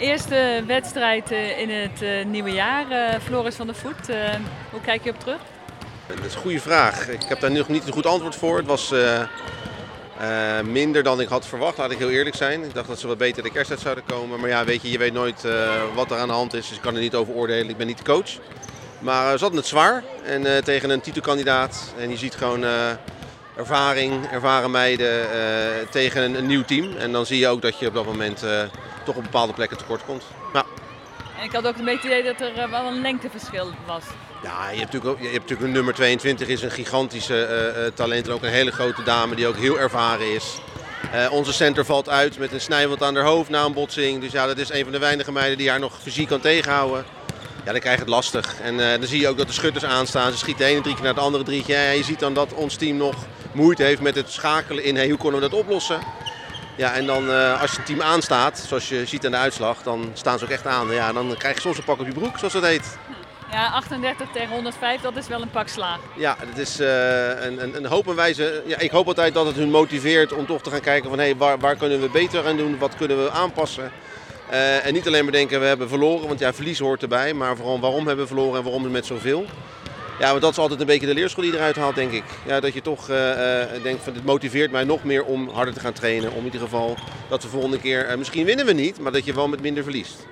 Eerste wedstrijd eh, in het eh, nieuwe jaar, eh, Floris van der Voet. Hoe kijk je op terug? Dat is een goede vraag. Ik heb daar nog niet een goed antwoord voor. Het was minder dan ik had verwacht, laat ik heel eerlijk zijn. Ik dacht dat ze wat beter de kerst uit zouden komen. Maar ja, weet je, je weet nooit wat er aan de hand is. Dus ik kan er niet over oordelen. Ik ben niet de coach. Maar ze hadden het zwaar. En tegen een titelkandidaat. En je ziet gewoon ervaring, ervaren meiden tegen een, een nieuw team. En dan zie je ook dat je op dat moment toch op bepaalde plekken tekort komt. Ja. En ik had ook een beetje het idee dat er eh, wel een lengteverschil was. Ja, je hebt natuurlijk, je hebt natuurlijk een nummer 22 is een gigantische eh, eh, talent. En ook een hele grote dame die ook heel ervaren is. Onze center valt uit met een snijwand aan haar hoofd na een botsing. Dus ja, dat is een van de weinige meiden die haar nog fysiek kan tegenhouden. Ja, dan krijg je het lastig. En dan zie je ook dat de schutters aanstaan. Ze schieten de ene drie keer naar het andere drietje. Ja, je ziet dan dat ons team nog moeite heeft met het schakelen in hey, hoe kunnen we dat oplossen. Ja, en dan eh, als je team aanstaat, zoals je ziet aan de uitslag, dan staan ze ook echt aan. Ja, dan krijg je soms een pak op je broek, zoals dat heet. Ja, 38 tegen 105, dat is wel een pak slaag. Ja, het is eh, een, een, een hoop en wijze. Ja, ik hoop altijd dat het hun motiveert om toch te gaan kijken van hé, waar, waar kunnen we beter aan doen, wat kunnen we aanpassen. Eh, en niet alleen maar denken we hebben verloren, want ja, verlies hoort erbij, maar vooral waarom hebben we verloren en waarom met zoveel. Ja, want dat is altijd een beetje de leerschool die eruit haalt, denk ik. Ja, dat je toch eh, eh, denkt van dit motiveert mij nog meer om harder te gaan trainen. Om in ieder geval dat de volgende keer, eh, misschien winnen we niet, maar dat je wel met minder verliest.